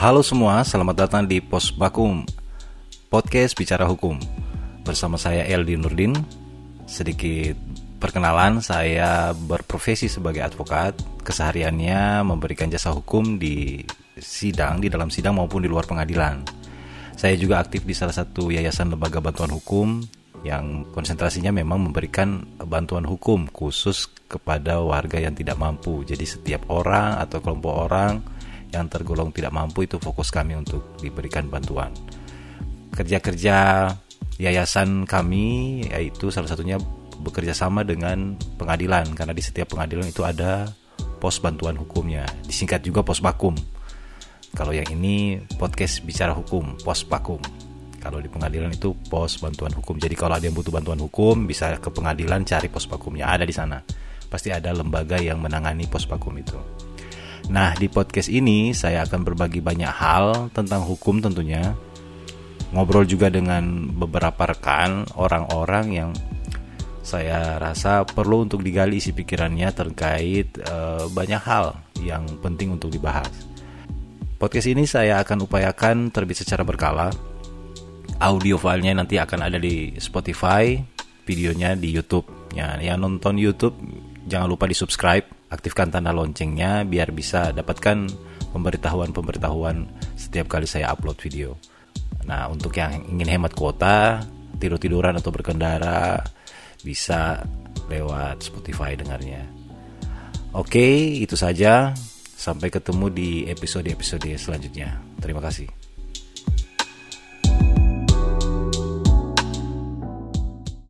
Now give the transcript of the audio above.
Halo semua, selamat datang di Pos Bakum Podcast Bicara Hukum. Bersama saya Eldi Nurdin. Sedikit perkenalan, saya berprofesi sebagai advokat. Kesehariannya memberikan jasa hukum di sidang, di dalam sidang maupun di luar pengadilan. Saya juga aktif di salah satu yayasan lembaga bantuan hukum yang konsentrasinya memang memberikan bantuan hukum khusus kepada warga yang tidak mampu. Jadi setiap orang atau kelompok orang yang tergolong tidak mampu itu fokus kami untuk diberikan bantuan. Kerja-kerja yayasan kami yaitu salah satunya bekerja sama dengan pengadilan karena di setiap pengadilan itu ada pos bantuan hukumnya. Disingkat juga pos bakum. Kalau yang ini podcast bicara hukum, pos bakum. Kalau di pengadilan itu pos bantuan hukum. Jadi kalau ada yang butuh bantuan hukum bisa ke pengadilan cari pos bakumnya ada di sana. Pasti ada lembaga yang menangani pos bakum itu. Nah, di podcast ini saya akan berbagi banyak hal tentang hukum tentunya. Ngobrol juga dengan beberapa rekan, orang-orang yang saya rasa perlu untuk digali isi pikirannya terkait uh, banyak hal yang penting untuk dibahas. Podcast ini saya akan upayakan terbit secara berkala audio filenya nanti akan ada di Spotify, videonya di YouTube. Ya, yang nonton YouTube jangan lupa di subscribe, aktifkan tanda loncengnya biar bisa dapatkan pemberitahuan-pemberitahuan setiap kali saya upload video. Nah, untuk yang ingin hemat kuota, tidur-tiduran atau berkendara bisa lewat Spotify dengarnya. Oke, itu saja. Sampai ketemu di episode-episode selanjutnya. Terima kasih.